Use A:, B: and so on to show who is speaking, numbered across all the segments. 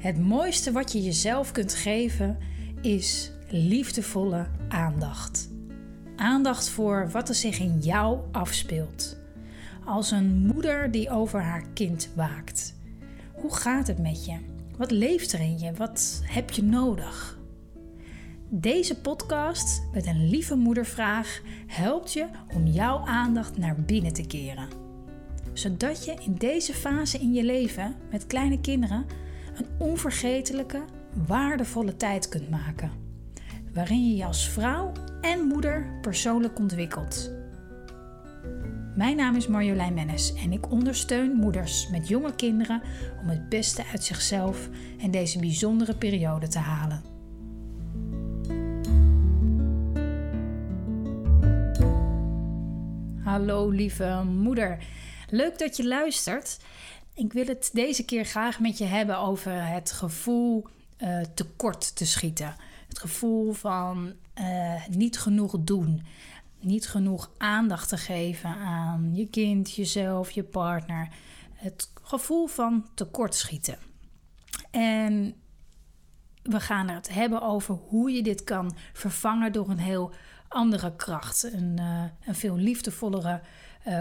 A: Het mooiste wat je jezelf kunt geven is liefdevolle aandacht. Aandacht voor wat er zich in jou afspeelt. Als een moeder die over haar kind waakt. Hoe gaat het met je? Wat leeft er in je? Wat heb je nodig? Deze podcast met een lieve moedervraag helpt je om jouw aandacht naar binnen te keren. Zodat je in deze fase in je leven met kleine kinderen een onvergetelijke, waardevolle tijd kunt maken. Waarin je je als vrouw en moeder persoonlijk ontwikkelt. Mijn naam is Marjolein Mennis en ik ondersteun moeders met jonge kinderen om het beste uit zichzelf en deze bijzondere periode te halen. Hallo lieve moeder. Leuk dat je luistert. Ik wil het deze keer graag met je hebben over het gevoel uh, tekort te schieten. Het gevoel van uh, niet genoeg doen. Niet genoeg aandacht te geven aan je kind, jezelf, je partner. Het gevoel van tekortschieten. En we gaan het hebben over hoe je dit kan vervangen door een heel andere kracht. Een, uh, een veel liefdevollere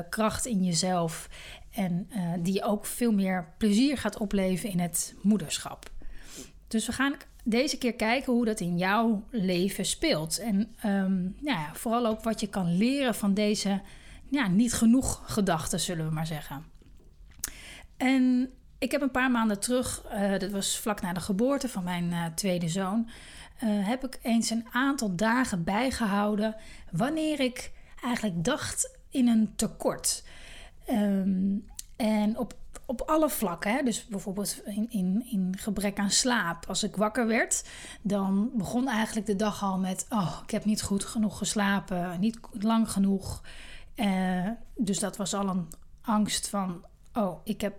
A: kracht in jezelf. En uh, die ook veel meer plezier gaat opleveren in het moederschap. Dus we gaan deze keer kijken hoe dat in jouw leven speelt. En um, nou ja, vooral ook wat je kan leren van deze ja, niet genoeg gedachten, zullen we maar zeggen. En ik heb een paar maanden terug, uh, dat was vlak na de geboorte van mijn uh, tweede zoon, heb ik eens een aantal dagen bijgehouden wanneer ik eigenlijk dacht in een tekort. Um, en op, op alle vlakken, hè? dus bijvoorbeeld in, in, in gebrek aan slaap. Als ik wakker werd, dan begon eigenlijk de dag al met: Oh, ik heb niet goed genoeg geslapen, niet lang genoeg. Uh, dus dat was al een angst van: Oh, ik heb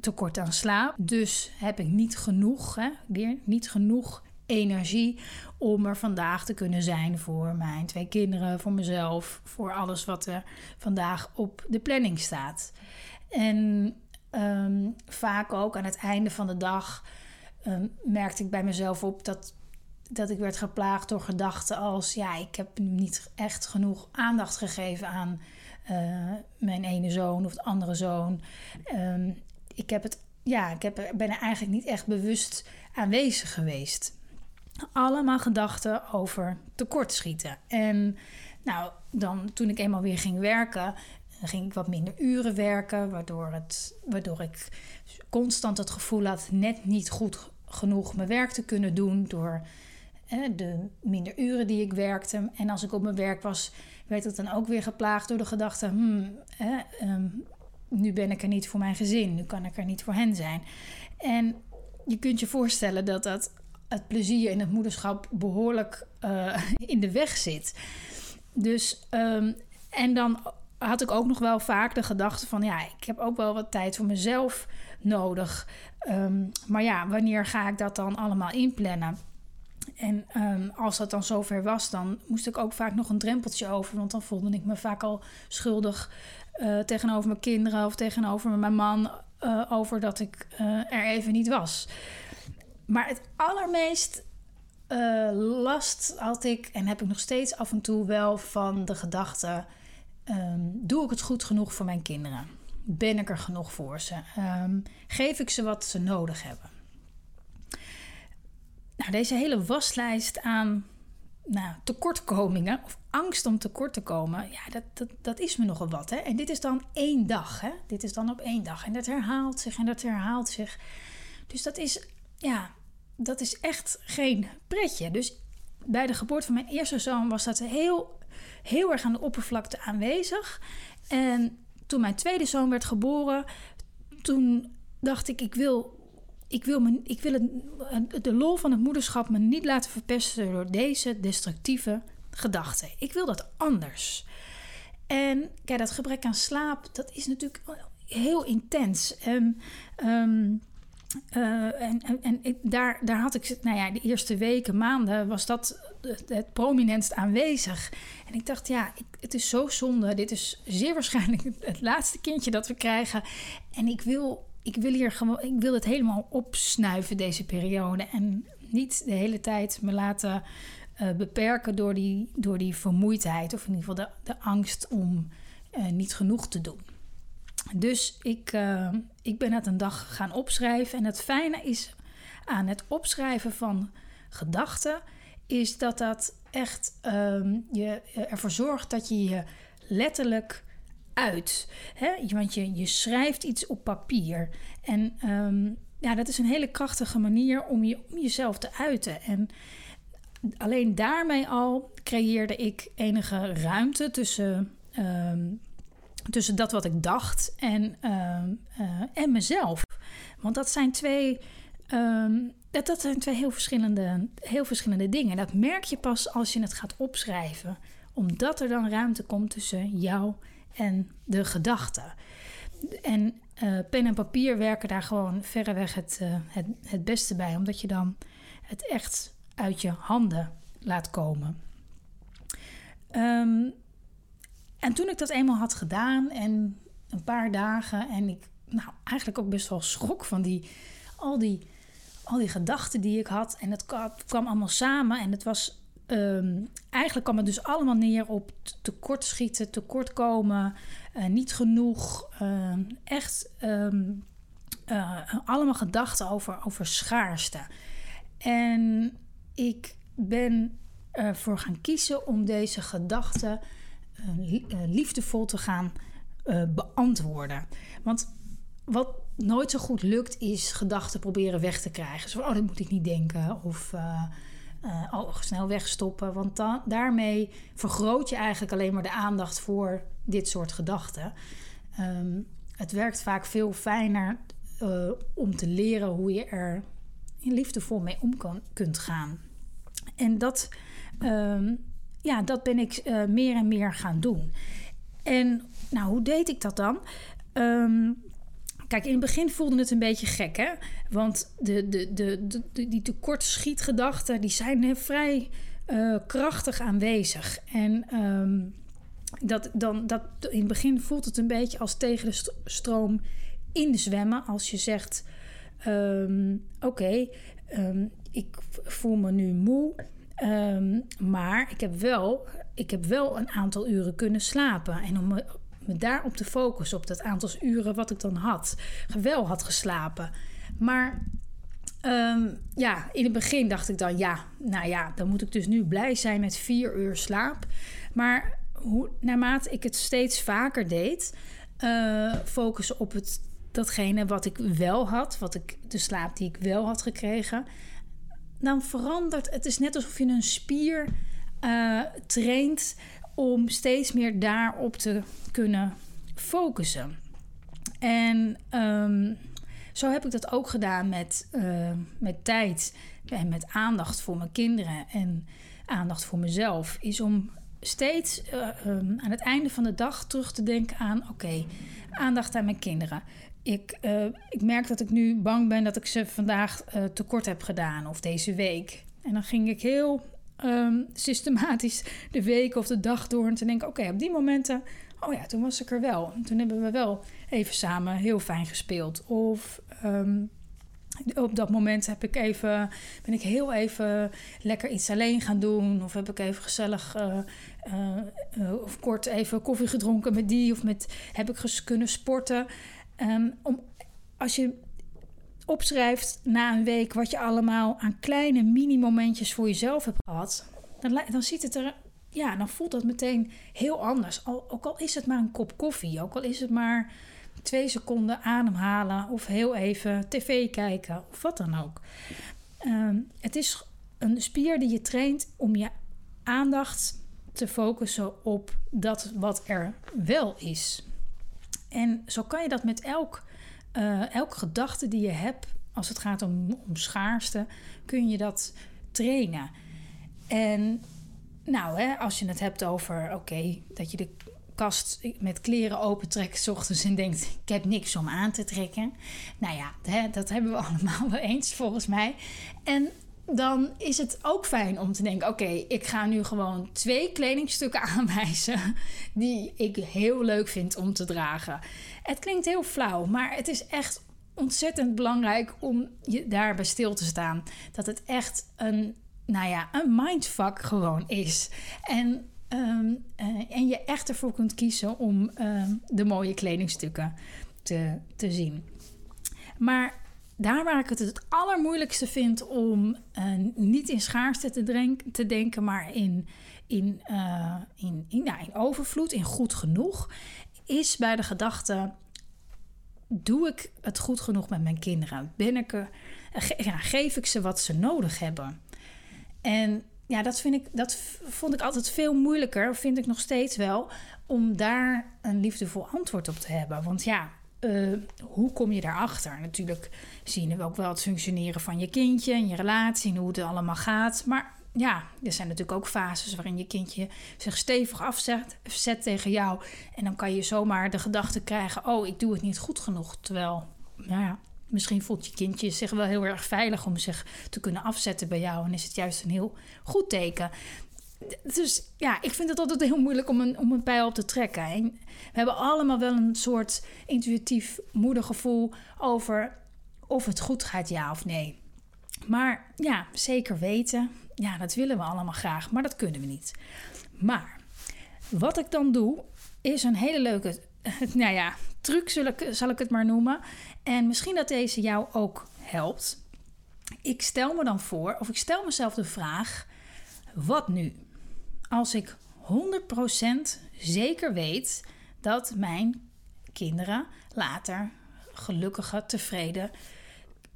A: tekort aan slaap. Dus heb ik niet genoeg, hè? weer niet genoeg energie om er vandaag te kunnen zijn voor mijn twee kinderen, voor mezelf, voor alles wat er vandaag op de planning staat. En um, vaak ook aan het einde van de dag um, merkte ik bij mezelf op dat, dat ik werd geplaagd door gedachten als: ja, ik heb niet echt genoeg aandacht gegeven aan uh, mijn ene zoon of de andere zoon. Um, ik heb het, ja, ik heb, ben er eigenlijk niet echt bewust aanwezig geweest. Allemaal gedachten over tekortschieten. En nou, dan toen ik eenmaal weer ging werken, ging ik wat minder uren werken, waardoor, het, waardoor ik constant het gevoel had net niet goed genoeg mijn werk te kunnen doen door de minder uren die ik werkte. En als ik op mijn werk was, werd ik dan ook weer geplaagd door de gedachte: hmm, um, nu ben ik er niet voor mijn gezin, nu kan ik er niet voor hen zijn. En je kunt je voorstellen dat dat het plezier in het moederschap behoorlijk uh, in de weg zit. Dus, um, en dan had ik ook nog wel vaak de gedachte van... ja, ik heb ook wel wat tijd voor mezelf nodig. Um, maar ja, wanneer ga ik dat dan allemaal inplannen? En um, als dat dan zover was, dan moest ik ook vaak nog een drempeltje over. Want dan voelde ik me vaak al schuldig uh, tegenover mijn kinderen of tegenover mijn man. Uh, over dat ik er even niet was. Maar het allermeest last had ik, en heb ik nog steeds af en toe wel van de gedachte Um, doe ik het goed genoeg voor mijn kinderen? Ben ik er genoeg voor ze? Um, geef ik ze wat ze nodig hebben? Nou, deze hele waslijst aan nou, tekortkomingen of angst om tekort te komen, ja, dat, dat, dat is me nogal wat. Hè? En dit is dan één dag. Hè? Dit is dan op één dag. En dat herhaalt zich en dat herhaalt zich. Dus dat is, ja, dat is echt geen pretje. Dus bij de geboorte van mijn eerste zoon was dat heel heel erg aan de oppervlakte aanwezig. En toen mijn tweede zoon werd geboren, toen dacht ik, ik wil, ik wil, me, ik wil het, de lol van het moederschap me niet laten verpesten door deze destructieve gedachten. Ik wil dat anders. En kijk, dat gebrek aan slaap, dat is natuurlijk heel intens. En um, uh, en, en, en daar, daar had ik, nou ja, de eerste weken, maanden was dat het, prominentst aanwezig. En ik dacht, ja, ik, het is zo zonde. Dit is zeer waarschijnlijk het laatste kindje dat we krijgen. En ik wil ik wil hier gewoon, ik wil het helemaal opsnuiven deze periode en niet de hele tijd me laten uh, beperken door die, door die vermoeidheid of in ieder geval de, de angst om uh, niet genoeg te doen. Dus ik, uh, ik ben het een dag gaan opschrijven en het fijne is aan het opschrijven van gedachten is dat dat echt um, je ervoor zorgt dat je je letterlijk uit. Hè? Want je, je schrijft iets op papier. En um, ja, dat is een hele krachtige manier om, je, om jezelf te uiten. En alleen daarmee al creëerde ik enige ruimte tussen, um, tussen dat wat ik dacht en, uh, uh, en mezelf. Want dat zijn twee. Um, dat, dat zijn twee heel verschillende, heel verschillende dingen. Dat merk je pas als je het gaat opschrijven. Omdat er dan ruimte komt tussen jou en de gedachten. En uh, pen en papier werken daar gewoon verreweg het, uh, het, het beste bij. Omdat je dan het echt uit je handen laat komen. Um, en toen ik dat eenmaal had gedaan en een paar dagen en ik nou eigenlijk ook best wel schrok van die al die al die gedachten die ik had en het kwam allemaal samen en het was um, eigenlijk kwam het dus allemaal neer op tekortschieten, tekortkomen, uh, niet genoeg, uh, echt um, uh, allemaal gedachten over, over schaarste. En ik ben ervoor gaan kiezen om deze gedachten liefdevol te gaan beantwoorden. Want wat nooit zo goed lukt, is gedachten proberen weg te krijgen. Zo, oh, dat moet ik niet denken. Of uh, oh, snel wegstoppen. Want daarmee vergroot je eigenlijk alleen maar de aandacht voor dit soort gedachten. Um, het werkt vaak veel fijner om te leren hoe je er liefdevol mee om kan, kunt gaan. En dat, um, ja, dat ben ik meer en meer gaan doen. En nou, hoe deed ik dat dan? Um, Kijk, in het begin voelde het een beetje gek, hè? Want de, de, de, de die tekortschietgedachten, die zijn vrij uh, krachtig aanwezig. En um, dat, dan, dat, in het begin voelt het een beetje als tegen de stroom in zwemmen. Als je zegt, um, oké, ik voel me nu moe... Um, maar ik heb, wel, ik heb wel een aantal uren kunnen slapen. En om me daarop te focussen, op dat aantal uren wat ik dan had, wel had geslapen. Maar um, ja, in het begin dacht ik dan, ja, nou ja, dan moet ik dus nu blij zijn met vier uur slaap. Maar hoe, naarmate ik het steeds vaker deed, uh, focussen op het, datgene wat ik wel had, wat ik, de slaap die ik wel had gekregen, dan verandert het. is net alsof je een spier uh, traint om steeds meer daarop te kunnen focussen. En um, zo heb ik dat ook gedaan met, uh, met tijd en met aandacht voor mijn kinderen en aandacht voor mezelf. Is om steeds uh, um, aan het einde van de dag terug te denken aan: oké, aandacht aan mijn kinderen. Ik, uh, ik merk dat ik nu bang ben dat ik ze vandaag tekort heb gedaan of deze week. En dan ging ik heel um, systematisch de week of de dag door en te denken: oké, op die momenten, oh ja, toen was ik er wel. Toen hebben we wel even samen heel fijn gespeeld. Of um, op dat moment heb ik even, ben ik heel even lekker iets alleen gaan doen. Of heb ik even gezellig uh, of kort even koffie gedronken met die. Of met, heb ik kunnen sporten. Um, om, als je opschrijft na een week wat je allemaal aan kleine mini-momentjes voor jezelf hebt gehad, dan, dan ziet het er, ja, dan voelt dat meteen heel anders. Al, ook al is het maar een kop koffie, ook al is het maar twee seconden ademhalen of heel even tv kijken of wat dan ook. Um, het is een spier die je traint om je aandacht te focussen op dat wat er wel is. En zo kan je dat met elk uh, elke gedachte die je hebt als het gaat om, om schaarste, kun je dat trainen. En nou, hè, als je het hebt over, oké, dat je de kast met kleren opentrekt ochtends en denkt, ik heb niks om aan te trekken. Nou ja, dat hebben we allemaal wel eens volgens mij. En dan is het ook fijn om te denken: oké, ik ga nu gewoon twee kledingstukken aanwijzen die ik heel leuk vind om te dragen. Het klinkt heel flauw, maar het is echt ontzettend belangrijk om je daarbij stil te staan. Dat het echt een, nou ja, een mindfuck gewoon is. En, ehm, eh, en je echt ervoor kunt kiezen om ehm, de mooie kledingstukken te, te zien. Maar daar waar ik het het allermoeilijkste vind om uh, niet in schaarste te, te denken, maar in, in, uh, in, in, ja, in overvloed, in goed genoeg, is bij de gedachte: doe ik het goed genoeg met mijn kinderen? Ben ik er, ja, geef ik ze wat ze nodig hebben? En ja, dat, vind ik, dat vond ik altijd veel moeilijker, vind ik nog steeds wel, om daar een liefdevol antwoord op te hebben. Want ja, uh, hoe kom je daarachter? Natuurlijk zien we ook wel het functioneren van je kindje en je relatie en hoe het allemaal gaat. Maar ja, er zijn natuurlijk ook fases waarin je kindje zich stevig afzet zet tegen jou. En dan kan je zomaar de gedachte krijgen: oh, ik doe het niet goed genoeg. Terwijl, nou ja, misschien voelt je kindje zich wel heel erg veilig om zich te kunnen afzetten bij jou. En is het juist een heel goed teken. Dus ja, ik vind het altijd heel moeilijk om een, om een pijl op te trekken. En we hebben allemaal wel een soort intuïtief moedergevoel over of het goed gaat, ja of nee. Maar ja, zeker weten, ja, dat willen we allemaal graag, maar dat kunnen we niet. Maar wat ik dan doe, is een hele leuke, nou ja, truc ik, zal ik het maar noemen. En misschien dat deze jou ook helpt. Ik stel me dan voor, of ik stel mezelf de vraag: wat nu? Als ik 100% zeker weet dat mijn kinderen later gelukkige, tevreden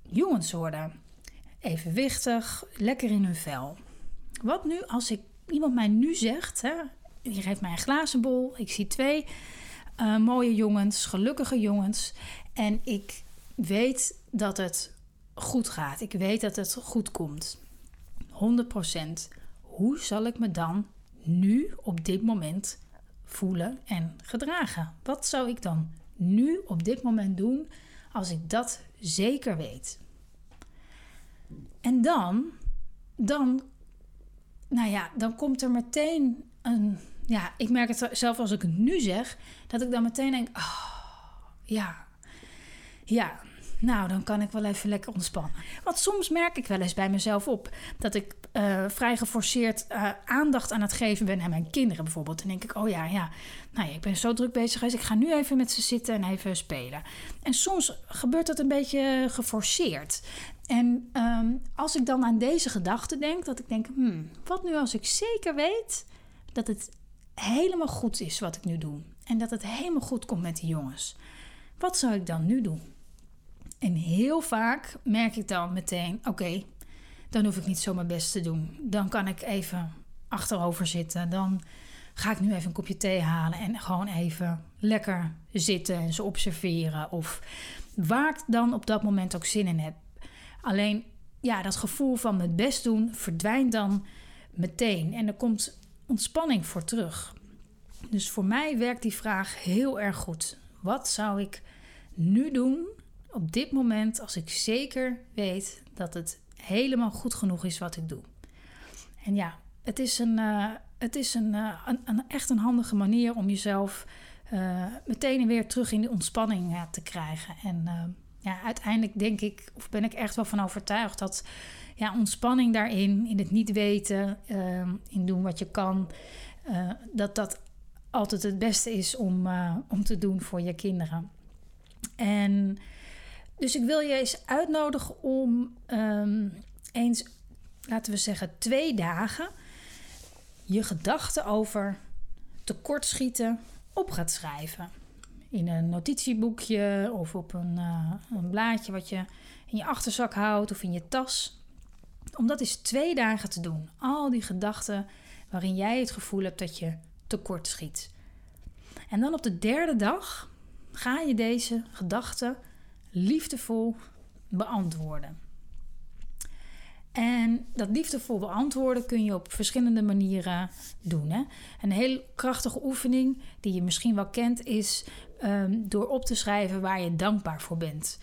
A: jongens worden evenwichtig, lekker in hun vel. Wat nu als ik iemand mij nu zegt, hè, die geeft mij een glazen bol, ik zie twee uh, mooie jongens, gelukkige jongens en ik weet dat het goed gaat. Ik weet dat het goed komt. 100%. Hoe zal ik me dan nu op dit moment voelen en gedragen? Wat zou ik dan nu op dit moment doen als ik dat zeker weet? En dan, dan, nou ja, dan komt er meteen een. Ja, ik merk het zelf als ik het nu zeg, dat ik dan meteen denk: oh, ja, ja, nou, dan kan ik wel even lekker ontspannen. Want soms merk ik wel eens bij mezelf op dat ik uh, vrij geforceerd uh, aandacht aan het geven ben aan mijn kinderen bijvoorbeeld. Dan denk ik, oh ja, ja, nou ja, ik ben zo druk bezig geweest. Ik ga nu even met ze zitten en even spelen. En soms gebeurt dat een beetje geforceerd. En um, als ik dan aan deze gedachte denk, dat ik denk, hmm, wat nu als ik zeker weet dat het helemaal goed is wat ik nu doe. En dat het helemaal goed komt met die jongens. Wat zou ik dan nu doen? En heel vaak merk ik dan meteen: oké, dan hoef ik niet zo mijn best te doen. Dan kan ik even achterover zitten. Dan ga ik nu even een kopje thee halen en gewoon even lekker zitten en ze observeren. Of waar ik dan op dat moment ook zin in heb. Alleen ja, dat gevoel van mijn best doen verdwijnt dan meteen. En er komt ontspanning voor terug. Dus voor mij werkt die vraag heel erg goed. Wat zou ik nu doen op dit moment als ik zeker weet dat het helemaal goed genoeg is wat ik doe. En ja, het is een, uh, het is een, uh, een, een, echt een handige manier om jezelf uh, meteen weer terug in de ontspanning te krijgen. En ja, uiteindelijk denk ik, of ben ik echt wel van overtuigd dat ja, ontspanning daarin, in het niet weten, in doen wat je kan, dat dat altijd het beste is om, om te doen voor je kinderen. En dus ik wil je eens uitnodigen om um, eens, laten we zeggen, twee dagen je gedachten over tekortschieten op gaat schrijven. In een notitieboekje of op een, uh, een blaadje wat je in je achterzak houdt of in je tas. Om dat eens twee dagen te doen. Al die gedachten waarin jij het gevoel hebt dat je tekort schiet. En dan op de derde dag ga je deze gedachten liefdevol beantwoorden. En dat liefdevol beantwoorden kun je op verschillende manieren doen. Hè? Een heel krachtige oefening die je misschien wel kent is um, door op te schrijven waar je dankbaar voor bent.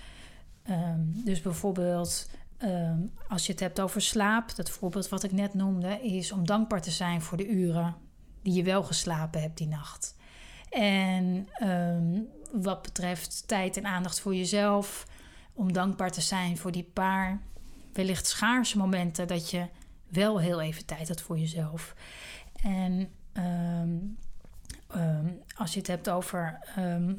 A: Um, dus bijvoorbeeld um, als je het hebt over slaap, dat voorbeeld wat ik net noemde, is om dankbaar te zijn voor de uren die je wel geslapen hebt die nacht. En wat betreft tijd en aandacht voor jezelf, om dankbaar te zijn voor die paar wellicht schaarse momenten dat je wel heel even tijd had voor jezelf. En ehm, ehm, als je het hebt over ehm,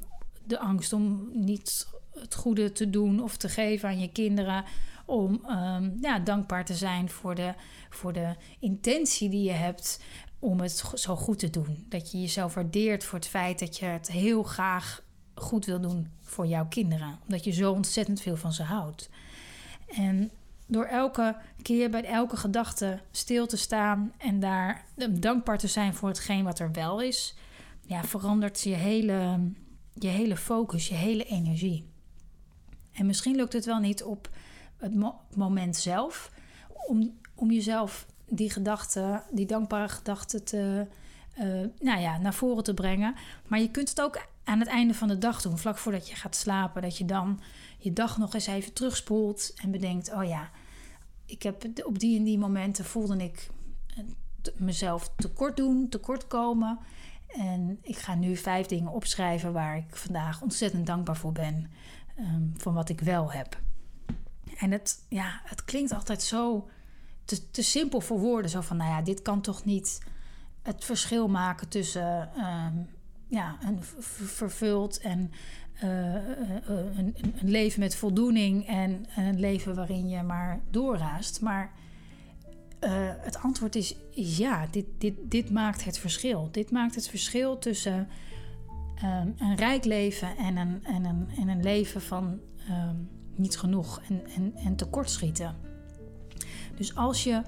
A: de angst om niet het goede te doen of te geven aan je kinderen, om ja, dankbaar te zijn voor de, voor de intentie die je hebt om het zo goed te doen. Dat je jezelf waardeert voor het feit dat je het heel graag goed wil doen voor jouw kinderen, omdat je zo ontzettend veel van ze houdt. En door elke keer bij elke gedachte stil te staan en daar dankbaar te zijn voor hetgeen wat er wel is, ja, verandert je hele, je hele focus, je hele energie. En misschien lukt het wel niet op het moment zelf om, om jezelf die gedachte, die dankbare gedachte te, uh, nou ja, naar voren te brengen. Maar je kunt het ook aan het einde van de dag doen, vlak voordat je gaat slapen. Dat je dan je dag nog eens even terugspoelt en bedenkt: oh ja, ik heb op die en die momenten voelde ik eh, mezelf tekort doen, tekort komen. En ik ga nu vijf dingen opschrijven waar ik vandaag ontzettend dankbaar voor ben. Um, van wat ik wel heb. En het, ja, het klinkt altijd zo te, te simpel voor woorden. Zo van, nou ja, dit kan toch niet het verschil maken tussen um, ja, een vervuld en uh, een, een, leven met voldoening en een leven waarin je maar doorraast. Maar het antwoord is, ja, dit, dit, dit maakt het verschil. Dit maakt het verschil tussen um, een rijk leven en een, en een, en een leven van um, niet genoeg en, en, en tekortschieten. Dus als je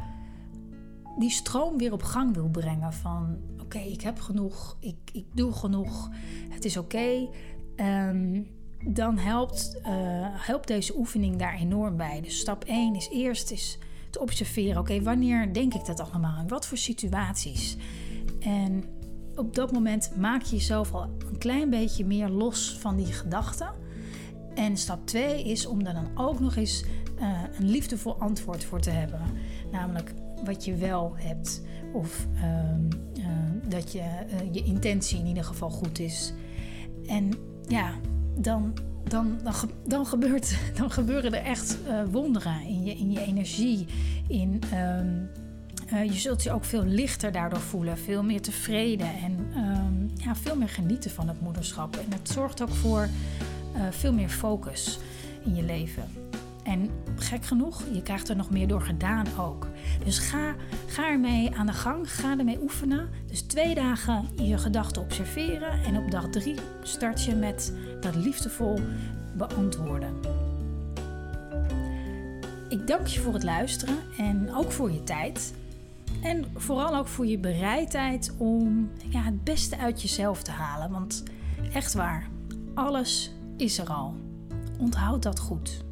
A: die stroom weer op gang wil brengen van oké, ik heb genoeg, ik, ik doe genoeg, het is oké. Ehm, dan helpt, uh, helpt deze oefening daar enorm bij. Dus stap 1 is eerst is te observeren. Oké, wanneer denk ik dat allemaal? In wat voor situaties? En op dat moment maak je jezelf al een klein beetje meer los van die gedachten. En stap 2 is om daar dan ook nog eens uh, een liefdevol antwoord voor te hebben. Namelijk wat je wel hebt. Of uh, uh, dat je, je intentie in ieder geval goed is. En ja, dan, dan, dan, dan, gebeurt, dan gebeuren er echt wonderen in je, in je energie. In, um, je zult je ook veel lichter daardoor voelen. Veel meer tevreden en um, ja, veel meer genieten van het moederschap. En het zorgt ook voor veel meer focus in je leven. En gek genoeg, je krijgt er nog meer door gedaan ook. Dus ga, ga ermee aan de gang, ga ermee oefenen. Dus twee dagen je gedachten observeren en op dag drie start je met dat liefdevol beantwoorden. Ik dank je voor het luisteren en ook voor je tijd. En vooral ook voor je bereidheid om ja, het beste uit jezelf te halen. Want echt waar, alles is er al. Onthoud dat goed.